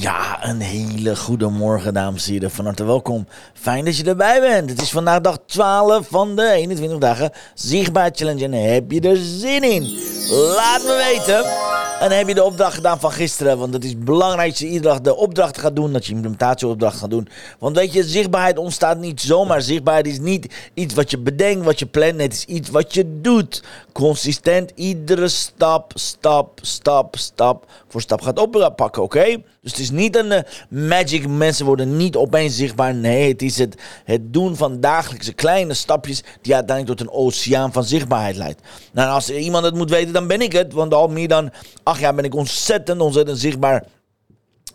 Ja, een hele goede morgen, dames en heren. Van harte welkom. Fijn dat je erbij bent. Het is vandaag dag 12 van de 21 dagen Zichtbaar Challenge. En heb je er zin in? Laat me weten. En heb je de opdracht gedaan van gisteren? Want het is belangrijk dat je iedere dag de opdracht gaat doen. Dat je implementatieopdracht gaat doen. Want weet je, zichtbaarheid ontstaat niet zomaar. Zichtbaarheid is niet iets wat je bedenkt, wat je plant. Het is iets wat je doet. Consistent, iedere stap, stap, stap, stap voor stap gaat oppakken, oké? Dus het is niet een uh, magic. Mensen worden niet opeens zichtbaar. Nee, het is het, het doen van dagelijkse kleine stapjes die uiteindelijk tot een oceaan van zichtbaarheid leidt. Nou, als iemand het moet weten, dan ben ik het. Want al meer dan acht jaar ben ik ontzettend, ontzettend zichtbaar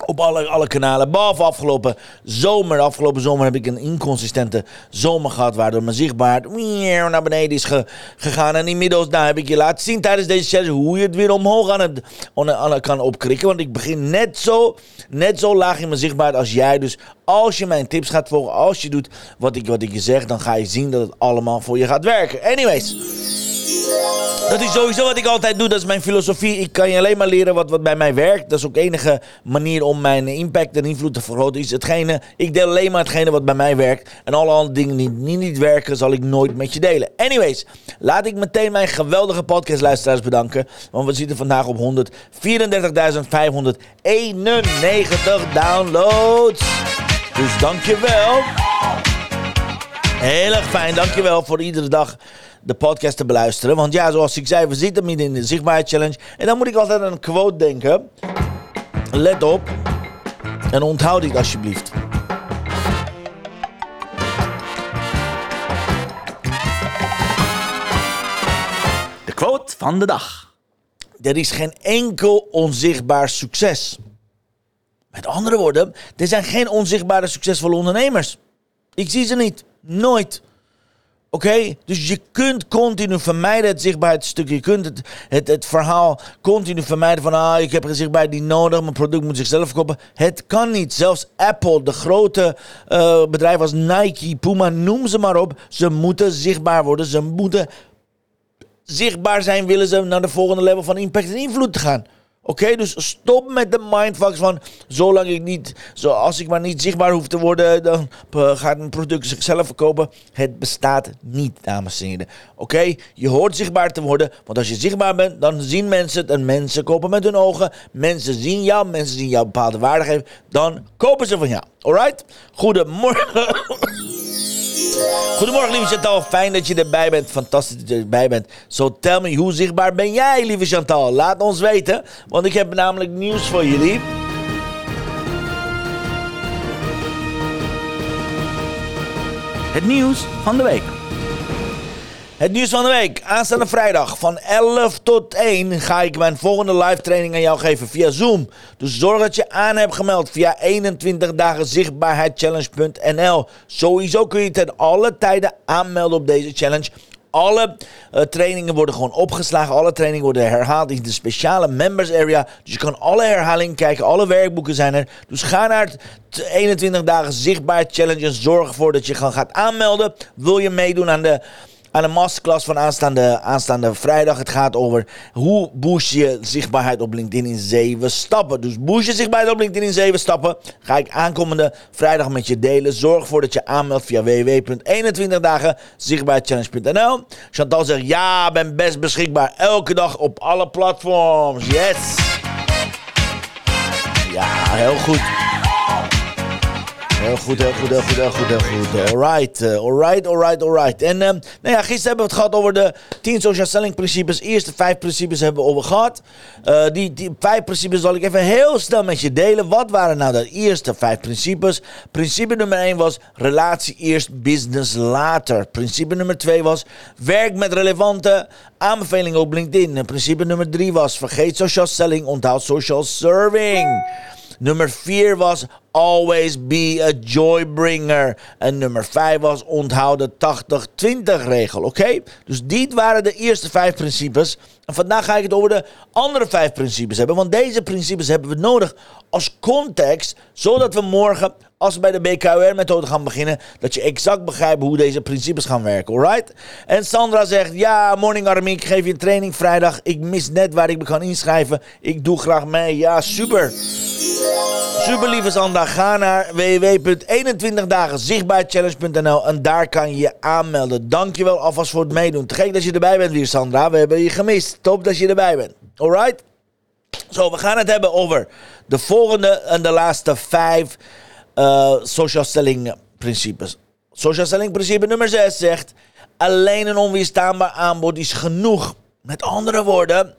op alle, alle kanalen. Behalve afgelopen zomer. Afgelopen zomer heb ik een inconsistente zomer gehad. Waardoor mijn zichtbaarheid naar beneden is gegaan. En inmiddels nou, heb ik je laten zien tijdens deze challenge hoe je het weer omhoog aan het, aan kan opkrikken. Want ik begin net zo, net zo laag in mijn zichtbaarheid als jij. Dus als je mijn tips gaat volgen, als je doet wat ik, wat ik je zeg, dan ga je zien dat het allemaal voor je gaat werken. Anyways. Dat is sowieso wat ik altijd doe. Dat is mijn filosofie. Ik kan je alleen maar leren wat, wat bij mij werkt. Dat is ook de enige manier om mijn impact en invloed te vergroten. Is hetgene, ik deel alleen maar hetgene wat bij mij werkt. En alle andere dingen die niet, niet werken, zal ik nooit met je delen. Anyways, laat ik meteen mijn geweldige podcastluisteraars bedanken. Want we zitten vandaag op 134.591 downloads. Dus dankjewel. Heel erg fijn. Dankjewel voor iedere dag de podcast te beluisteren. Want ja, zoals ik zei, we zitten midden in de Zichtbaarheid Challenge. En dan moet ik altijd aan een quote denken. Let op. En onthoud dit alsjeblieft. De quote van de dag. Er is geen enkel onzichtbaar succes. Met andere woorden, er zijn geen onzichtbare succesvolle ondernemers. Ik zie ze niet. Nooit. Oké? Dus je kunt continu vermijden het zichtbaarheidsstuk. Je kunt het, het, het verhaal continu vermijden van... ah, ik heb een zichtbaarheid niet nodig, mijn product moet zichzelf verkopen. Het kan niet. Zelfs Apple, de grote uh, bedrijven als Nike, Puma, noem ze maar op. Ze moeten zichtbaar worden. Ze moeten zichtbaar zijn, willen ze naar de volgende level van impact en invloed gaan. Oké, dus stop met de mindfucks van zolang ik niet, zo, als ik maar niet zichtbaar hoef te worden, dan gaat mijn product zichzelf verkopen. Het bestaat niet, dames en heren. Oké, je hoort zichtbaar te worden, want als je zichtbaar bent, dan zien mensen het en mensen kopen met hun ogen. Mensen zien jou, mensen zien jou bepaalde waarde geven, dan kopen ze van jou. Alright? Goedemorgen. Goedemorgen, lieve Chantal. Fijn dat je erbij bent. Fantastisch dat je erbij bent. So tell me, hoe zichtbaar ben jij, lieve Chantal? Laat ons weten, want ik heb namelijk nieuws voor jullie. Het nieuws van de week. Het nieuws van de week. Aanstaande vrijdag van 11 tot 1 ga ik mijn volgende live training aan jou geven via Zoom. Dus zorg dat je aan hebt gemeld via 21 dagen zichtbaarheidchallenge.nl. Sowieso kun je ten alle tijden aanmelden op deze challenge. Alle uh, trainingen worden gewoon opgeslagen. Alle trainingen worden herhaald in de speciale members area. Dus je kan alle herhalingen kijken. Alle werkboeken zijn er. Dus ga naar het 21 dagen zichtbaar challenge. En zorg ervoor dat je gewoon gaat aanmelden. Wil je meedoen aan de aan een masterclass van aanstaande, aanstaande vrijdag. Het gaat over hoe boost je zichtbaarheid op LinkedIn in zeven stappen. Dus boost je zichtbaarheid op LinkedIn in zeven stappen. Ga ik aankomende vrijdag met je delen. Zorg ervoor dat je aanmeldt via www.21dagen Chantal zegt ja, ben best beschikbaar. Elke dag op alle platforms. Yes! Ja, heel goed. Heel goed, heel goed, heel goed, heel goed, heel goed. Alright, uh, alright, alright, alright. En um, nou ja, gisteren hebben we het gehad over de 10 social selling principes. Eerste vijf principes hebben we over gehad. Uh, die, die vijf principes zal ik even heel snel met je delen. Wat waren nou de eerste vijf principes? Principe nummer 1 was relatie eerst, business later. Principe nummer 2 was werk met relevante aanbevelingen op LinkedIn. Principe nummer 3 was vergeet social selling, onthoud social serving. Nummer 4 was Always be a joy bringer. En nummer 5 was onthoud de 80-20 regel. Oké? Dus dit waren de eerste vijf principes. En vandaag ga ik het over de andere vijf principes hebben. Want deze principes hebben we nodig als context. Zodat we morgen, als we bij de BKUR-methode gaan beginnen, dat je exact begrijpt hoe deze principes gaan werken. Alright? En Sandra zegt: Ja, morning Army, ik geef je een training vrijdag. Ik mis net waar ik me kan inschrijven. Ik doe graag mee. Ja, super. Super lieve Sandra, ga naar www.21dagenzichtbaarchallenge.nl en daar kan je je aanmelden. Dankjewel alvast voor het meedoen. Te gek dat je erbij bent weer Sandra, we hebben je gemist. Top dat je erbij bent. Alright? Zo, we gaan het hebben over de volgende en de laatste vijf uh, social selling principes. Social selling principe nummer 6 zegt: alleen een onweerstaanbaar aanbod is genoeg. Met andere woorden,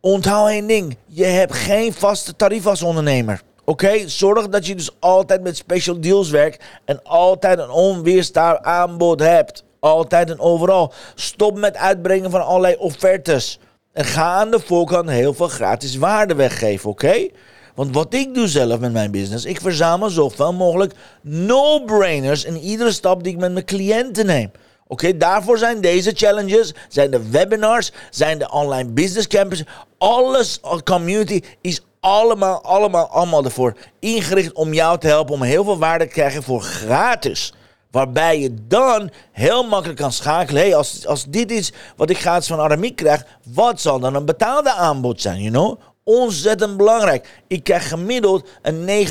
onthoud één ding: je hebt geen vaste tarief als ondernemer. Oké, zorg dat je dus altijd met special deals werkt en altijd een onweerstaanbaar aanbod hebt. Altijd en overal. Stop met uitbrengen van allerlei offertes. En ga aan de voorkant heel veel gratis waarde weggeven, oké? Want wat ik doe zelf met mijn business, ik verzamel zoveel mogelijk no-brainers in iedere stap die ik met mijn cliënten neem. Oké, daarvoor zijn deze challenges, zijn de webinars, zijn de online business campus. Alles, community is allemaal, allemaal, allemaal ervoor ingericht om jou te helpen om heel veel waarde te krijgen voor gratis. Waarbij je dan heel makkelijk kan schakelen. Hey, als, als dit is wat ik gratis van Aramiek krijg, wat zal dan een betaalde aanbod zijn, you know? Ontzettend belangrijk. Ik krijg gemiddeld een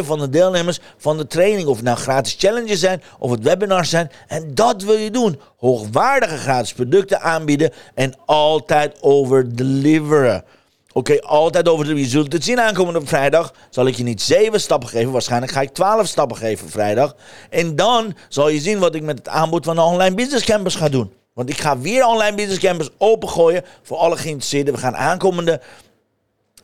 9,7 van de deelnemers van de training. Of het nou gratis challenges zijn of het webinars zijn. En dat wil je doen. Hoogwaardige gratis producten aanbieden en altijd over deliveren. Oké, altijd over de. Je zult het zien aankomende vrijdag. Zal ik je niet zeven stappen geven. Waarschijnlijk ga ik twaalf stappen geven vrijdag. En dan zal je zien wat ik met het aanbod van de online business campus ga doen. Want ik ga weer online business campus opengooien voor alle geïnteresseerden. We gaan aankomende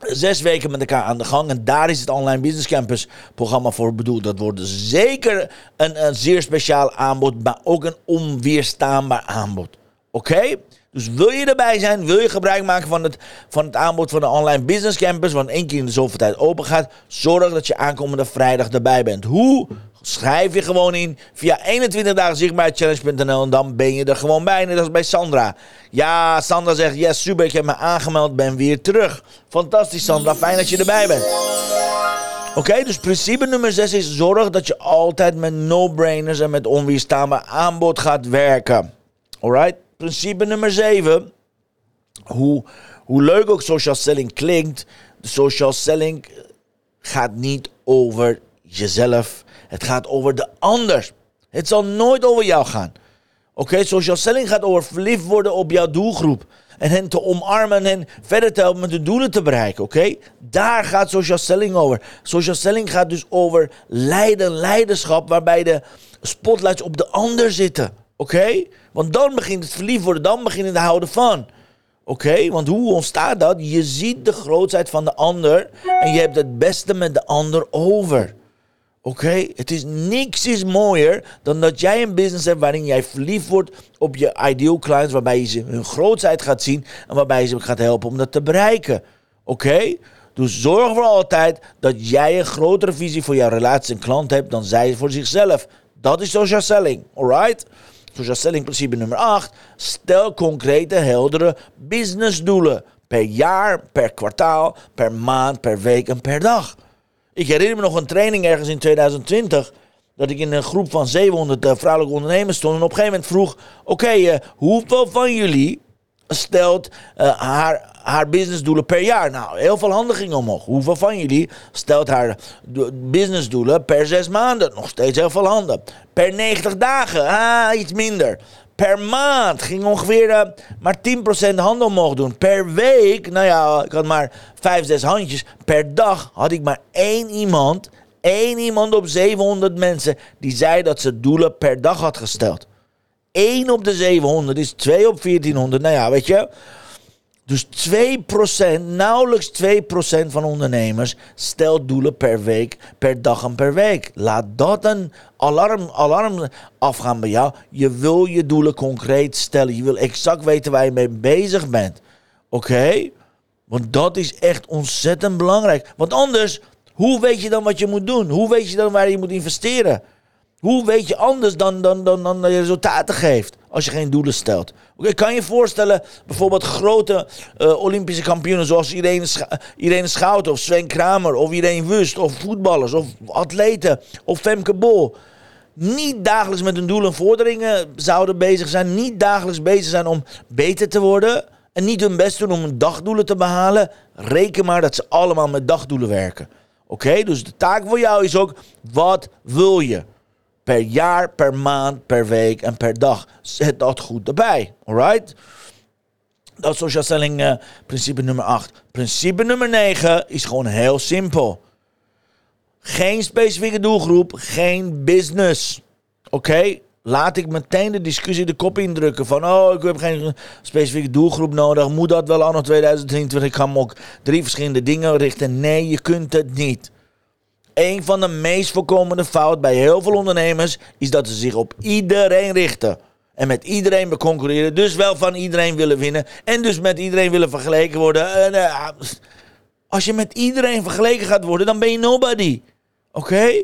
zes weken met elkaar aan de gang. En daar is het Online Business Campus programma voor bedoeld. Dat wordt zeker een, een zeer speciaal aanbod, maar ook een onweerstaanbaar aanbod. Oké? Dus wil je erbij zijn, wil je gebruik maken van het, van het aanbod van de Online Business Campus, wat één keer in de zoveel tijd open gaat, zorg dat je aankomende vrijdag erbij bent. Hoe? Schrijf je gewoon in via 21 dagen zichtbaarchallenge.nl en dan ben je er gewoon bij. Net als bij Sandra. Ja, Sandra zegt, yes, super, ik heb me aangemeld, ben weer terug. Fantastisch Sandra, fijn dat je erbij bent. Oké, dus principe nummer 6 is zorg dat je altijd met no-brainers en met onweerstaanbaar aanbod gaat werken. Alright? Principe nummer 7. Hoe, hoe leuk ook social selling klinkt, social selling gaat niet over jezelf. Het gaat over de ander. Het zal nooit over jou gaan. Oké, social selling gaat over verliefd worden op jouw doelgroep. En hen te omarmen en verder te helpen met de doelen te bereiken. Oké, daar gaat social selling over. Social selling gaat dus over leiden, leiderschap, waarbij de spotlights op de ander zitten. Oké? Want dan begint het verliefd worden, dan begint het houden van. Oké, want hoe ontstaat dat? Je ziet de grootheid van de ander en je hebt het beste met de ander over. Oké, het is niks is mooier dan dat jij een business hebt waarin jij verliefd wordt op je ideal clients, waarbij je ze hun grootheid gaat zien en waarbij je ze gaat helpen om dat te bereiken. Oké? Dus zorg voor altijd dat jij een grotere visie voor jouw relatie en klant hebt dan zij voor zichzelf. Dat is social selling, alright? Social selling principe nummer 8. Stel concrete, heldere businessdoelen. Per jaar, per kwartaal, per maand, per week en per dag. Ik herinner me nog een training ergens in 2020 dat ik in een groep van 700 uh, eh, vrouwelijke ondernemers stond. En op een gegeven moment vroeg: Oké, okay, uh, hoeveel van jullie stelt uh, haar, haar businessdoelen per jaar? Nou, heel veel handen gingen omhoog. Hoeveel van jullie stelt haar businessdoelen per zes maanden? Nog steeds heel veel handen. Per 90 dagen? Ah, iets minder. Per maand ging ongeveer uh, maar 10% handen omhoog doen. Per week, nou ja, ik had maar 5, 6 handjes. Per dag had ik maar één iemand één iemand op 700 mensen die zei dat ze doelen per dag had gesteld. 1 op de 700 is 2 op 1400. Nou ja, weet je. Dus 2%, nauwelijks 2% van ondernemers stelt doelen per week, per dag en per week. Laat dat een alarm, alarm afgaan bij jou. Je wil je doelen concreet stellen. Je wil exact weten waar je mee bezig bent. Oké? Want dat is echt ontzettend belangrijk. Want anders, hoe weet je dan wat je moet doen? Hoe weet je dan waar je moet investeren? Hoe weet je anders dan, dan, dan, dan je resultaten geeft als je geen doelen stelt? Oké, kan je voorstellen, bijvoorbeeld grote uh, Olympische kampioenen zoals Irene, Scha Irene Schouten of Sven Kramer of Irene Wust of voetballers of atleten of Femke Bol niet dagelijks met hun doelen en vorderingen zouden bezig zijn, niet dagelijks bezig zijn om beter te worden en niet hun best doen om hun dagdoelen te behalen, reken maar dat ze allemaal met dagdoelen werken. Oké, dus de taak voor jou is ook, wat wil je? Per jaar, per maand, per week en per dag. Zet dat goed erbij. Alright? Dat is social selling uh, principe nummer 8. Principe nummer 9 is gewoon heel simpel. Geen specifieke doelgroep, geen business. Oké? Laat ik meteen de discussie de kop indrukken van... oh, ik heb geen specifieke doelgroep nodig. Moet dat wel anno 2023? Ik kan me ook drie verschillende dingen richten. Nee, je kunt het niet een van de meest voorkomende fouten bij heel veel ondernemers is dat ze zich op iedereen richten. En met iedereen concurreren. Dus wel van iedereen willen winnen. En dus met iedereen willen vergeleken worden. En, uh, als je met iedereen vergeleken gaat worden, dan ben je nobody. Oké?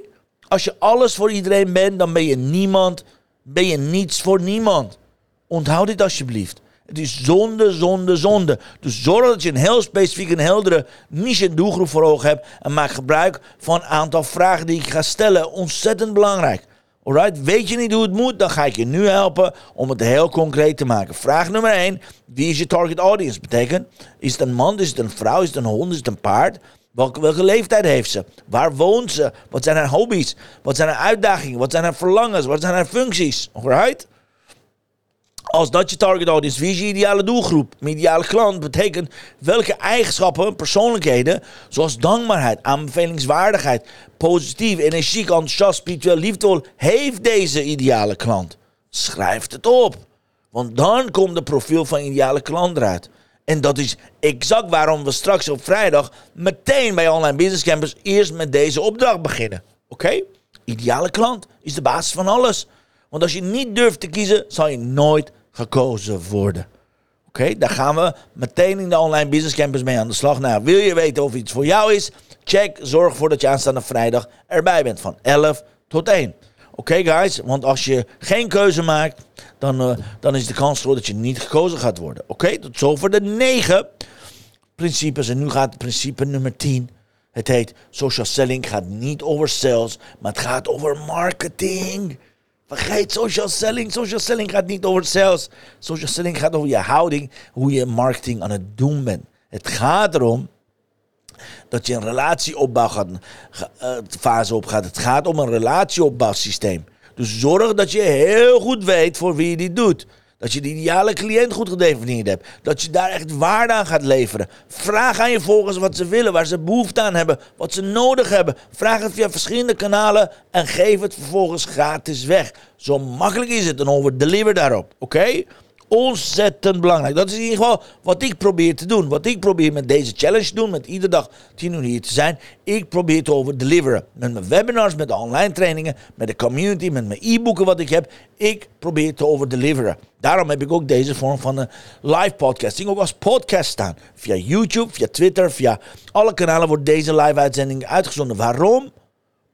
Als je alles voor iedereen bent, dan ben je niemand. Ben je niets voor niemand. Onthoud dit alsjeblieft. Het is zonde, zonde, zonde. Dus zorg dat je een heel specifiek en heldere niche doelgroep voor ogen hebt. En maak gebruik van een aantal vragen die ik ga stellen. Ontzettend belangrijk. Alright, weet je niet hoe het moet? Dan ga ik je nu helpen om het heel concreet te maken. Vraag nummer 1. Wie is je target audience? Betekent, is het een man, is het een vrouw, is het een hond, is het een paard? Welke, welke leeftijd heeft ze? Waar woont ze? Wat zijn haar hobby's? Wat zijn haar uitdagingen? Wat zijn haar verlangens? Wat zijn haar functies? Alright? Als dat je target audience, wie is je ideale doelgroep? Ideale klant betekent welke eigenschappen, persoonlijkheden, zoals dankbaarheid, aanbevelingswaardigheid, positief, energiek, enthousiast, spiritueel, liefdevol, heeft deze ideale klant. Schrijf het op. Want dan komt het profiel van ideale klant eruit. En dat is exact waarom we straks op vrijdag meteen bij Online Business Campus eerst met deze opdracht beginnen. Oké? Ideale klant is de basis van alles. Want als je niet durft te kiezen, zal je nooit gekozen worden. Oké, daar gaan we meteen in de online business campus mee aan de slag. Nou, wil je weten of iets voor jou is? Check, zorg ervoor dat je aanstaande vrijdag erbij bent van 11 tot 1. Oké guys, want als je geen keuze maakt, dan, uh, dan is de kans groot dat je niet gekozen gaat worden. Oké, tot zover de 9 principes. En nu gaat principe nummer 10. Het heet social selling gaat niet over sales, maar het gaat over marketing. Vergeet social selling. Social selling gaat niet over sales. Social selling gaat over je houding, hoe je marketing aan het doen bent. Het gaat erom dat je een relatieopbouw gaat, uh, fase op gaat. Het gaat om een relatieopbouwsysteem. Dus zorg dat je heel goed weet voor wie je dit doet. Dat je de ideale cliënt goed gedefinieerd hebt. Dat je daar echt waarde aan gaat leveren. Vraag aan je volgers wat ze willen, waar ze behoefte aan hebben, wat ze nodig hebben. Vraag het via verschillende kanalen en geef het vervolgens gratis weg. Zo makkelijk is het en over deliver daarop. Oké? Ontzettend belangrijk. Dat is in ieder geval wat ik probeer te doen. Wat ik probeer met deze challenge te doen. Met iedere dag 10 uur hier te zijn. Ik probeer te over deliveren. Met mijn webinars, met de online trainingen, met de community, met mijn e-boeken wat ik heb. Ik probeer te over deliveren. Daarom heb ik ook deze vorm van een live podcasting ook als podcast staan. Via YouTube, via Twitter, via alle kanalen wordt deze live uitzending uitgezonden. Waarom?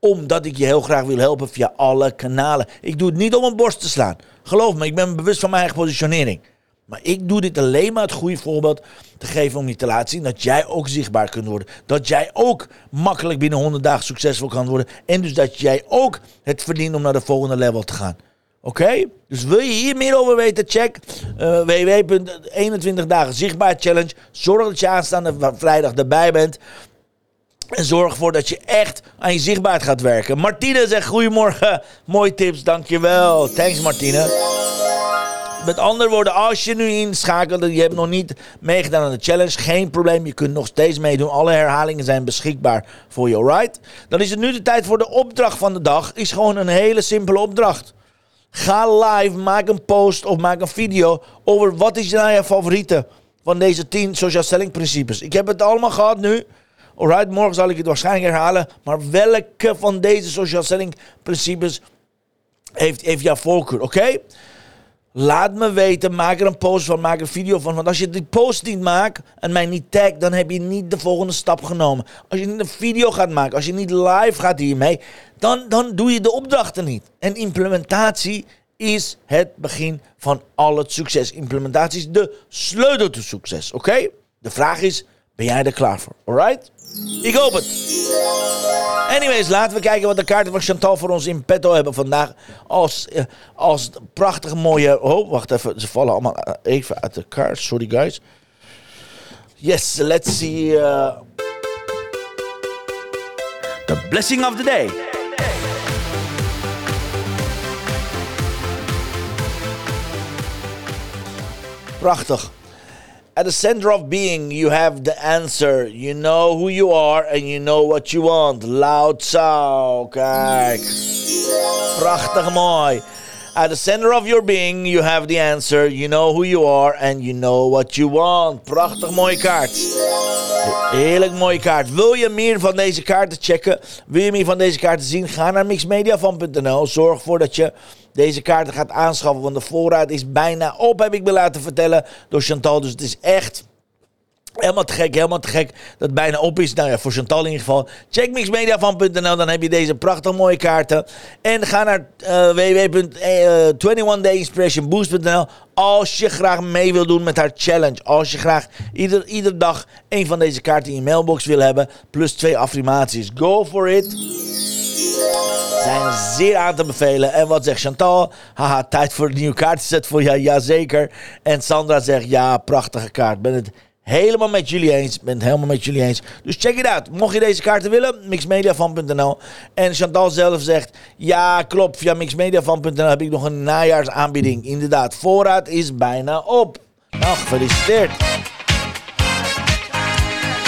Omdat ik je heel graag wil helpen via alle kanalen. Ik doe het niet om een borst te slaan. Geloof me, ik ben bewust van mijn eigen positionering. Maar ik doe dit alleen maar het goede voorbeeld te geven om je te laten zien dat jij ook zichtbaar kunt worden. Dat jij ook makkelijk binnen 100 dagen succesvol kan worden. En dus dat jij ook het verdient om naar de volgende level te gaan. Oké? Dus wil je hier meer over weten? Check www.21 dagen zichtbaar challenge. Zorg dat je aanstaande vrijdag erbij bent. En zorg ervoor dat je echt aan je zichtbaarheid gaat werken. Martine zegt goedemorgen. Mooie tips, dankjewel. Thanks Martine. Met andere woorden, als je nu inschakelt en je hebt nog niet meegedaan aan de challenge, geen probleem. Je kunt nog steeds meedoen. Alle herhalingen zijn beschikbaar voor je, alright? Dan is het nu de tijd voor de opdracht van de dag. Is gewoon een hele simpele opdracht. Ga live, maak een post of maak een video over wat is nou je favoriete van deze 10 social selling principes. Ik heb het allemaal gehad nu. Alright, morgen zal ik het waarschijnlijk herhalen. Maar welke van deze social selling principes heeft, heeft jouw voorkeur, oké? Laat me weten, maak er een post van, maak er een video van. Want als je die post niet maakt en mij niet tagt, dan heb je niet de volgende stap genomen. Als je niet een video gaat maken, als je niet live gaat hiermee, dan, dan doe je de opdrachten niet. En implementatie is het begin van al het succes. Implementatie is de sleutel tot succes, oké? De vraag is, ben jij er klaar voor? Alright? Ik hoop het. Anyways, laten we kijken wat de kaarten van Chantal voor ons in petto hebben vandaag. Als, eh, als prachtige mooie... Oh, wacht even. Ze vallen allemaal eh, even uit de kaart. Sorry, guys. Yes, let's see... Uh... The blessing of the day. Prachtig. At the center of being, you have the answer. You know who you are and you know what you want. Lao Tsao. Kijk. Prachtig mooi. At the center of your being, you have the answer. You know who you are and you know what you want. Prachtig mooie kaart. Heerlijk mooie kaart. Wil je meer van deze kaarten checken? Wil je meer van deze kaarten zien? Ga naar mixmediafan.nl. Zorg ervoor dat je deze kaarten gaat aanschaffen. Want de voorraad is bijna op, heb ik me laten vertellen door Chantal. Dus het is echt Helemaal te gek, helemaal te gek dat het bijna op is. Nou ja, voor Chantal in ieder geval. Check mixmediafan.nl, dan heb je deze prachtig mooie kaarten. En ga naar uh, www.21dayinspirationboost.nl als je graag mee wil doen met haar challenge. Als je graag ieder, iedere dag een van deze kaarten in je mailbox wil hebben. Plus twee affirmaties. Go for it zijn zeer aan te bevelen. En wat zegt Chantal? Haha, tijd voor een nieuwe kaartset voor jou, jazeker. En Sandra zegt, ja, prachtige kaart. Ben het helemaal met jullie eens. Ben het helemaal met jullie eens. Dus check it out. Mocht je deze kaarten willen, mixmediafan.nl. En Chantal zelf zegt, ja, klopt. Via mixmediafan.nl heb ik nog een najaarsaanbieding. Inderdaad, voorraad is bijna op. Nou, gefeliciteerd.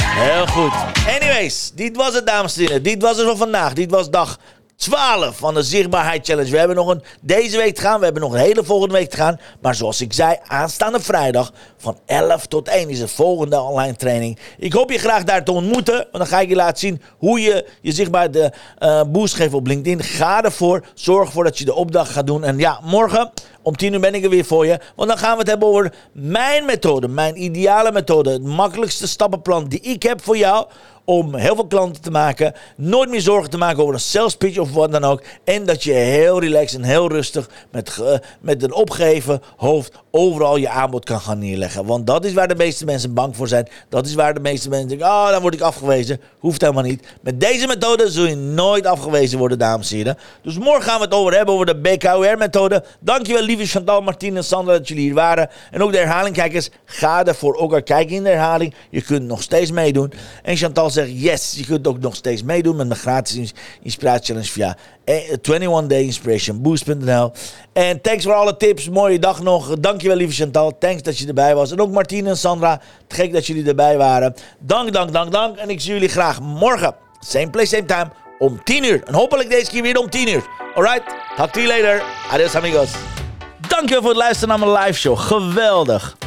Heel goed. Anyways, dit was het, dames en heren. Dit was het voor vandaag. Dit was dag 12 van de Zichtbaarheid Challenge. We hebben nog een deze week te gaan. We hebben nog een hele volgende week te gaan. Maar zoals ik zei, aanstaande vrijdag van 11 tot 1 is de volgende online training. Ik hoop je graag daar te ontmoeten. Want dan ga ik je laten zien hoe je je zichtbaar de uh, boost geeft op LinkedIn. Ga ervoor. Zorg ervoor dat je de opdracht gaat doen. En ja, morgen om 10 uur ben ik er weer voor je. Want dan gaan we het hebben over mijn methode. Mijn ideale methode. Het makkelijkste stappenplan die ik heb voor jou om heel veel klanten te maken. Nooit meer zorgen te maken over een sales pitch of wat dan ook. En dat je heel relaxed en heel rustig met, met een opgeven hoofd overal je aanbod kan gaan neerleggen. Want dat is waar de meeste mensen bang voor zijn. Dat is waar de meeste mensen denken, oh, dan word ik afgewezen. Hoeft helemaal niet. Met deze methode zul je nooit afgewezen worden, dames en heren. Dus morgen gaan we het over hebben, over de BKUR-methode. Dankjewel, lieve Chantal, Martine en Sandra, dat jullie hier waren. En ook de herhalingkijkers, ga ervoor ook al kijken in de herhaling. Je kunt nog steeds meedoen. En Chantal zegt, yes, je kunt ook nog steeds meedoen met mijn gratis inspiratie challenge via 21dayinspirationboost.nl. En thanks voor alle tips. Mooie dag nog. Dankjewel, lieve Chantal. Thanks dat je erbij was. En ook Martine en Sandra. Gek dat jullie erbij waren. Dank, dank, dank, dank. En ik zie jullie graag morgen. Same place, same time. Om 10 uur. En hopelijk deze keer weer om 10 uur. Alright. Talk to you later. Adios, amigos. Dankjewel voor het luisteren naar mijn live show. Geweldig.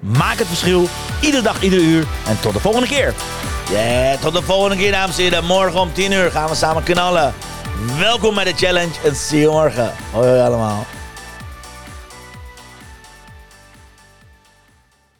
Maak het verschil, iedere dag, iedere uur. En tot de volgende keer. Ja, tot de volgende keer, dames en heren. Morgen om 10 uur gaan we samen knallen. Welkom bij de challenge en zie je morgen. Hoi, hoi allemaal.